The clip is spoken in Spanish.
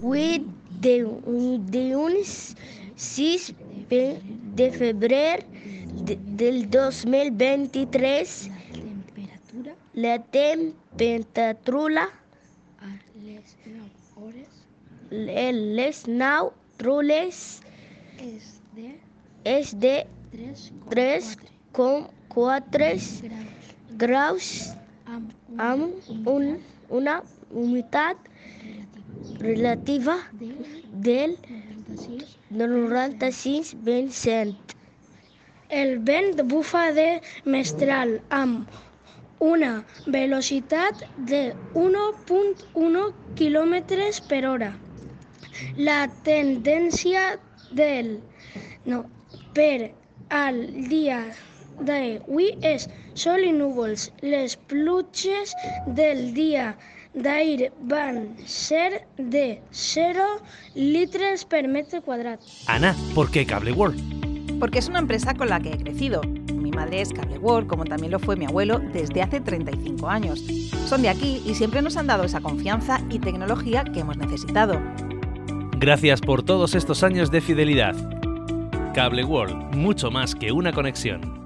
Avui, de, dilluns 6 de febrer de, del 2023, la temperatura les 9 hores les 9 hores és de és de 3,4 3,4 graus. graus. Amb amb un, una humitat relativa del del 96 96%. El vent bufa de mestral amb una velocitat de 1.1 km per hora. La tendència del no, per al dia d'avui és sol i núvols. Les pluges del dia d'ahir van ser de 0 litres per metre quadrat. Ana, ¿por qué Cable World? Porque es una empresa con la que he crecido. Mi madre es Cable World, como también lo fue mi abuelo desde hace 35 años. Son de aquí y siempre nos han dado esa confianza y tecnología que hemos necesitado. Gracias por todos estos años de fidelidad. Cable World, mucho más que una conexión.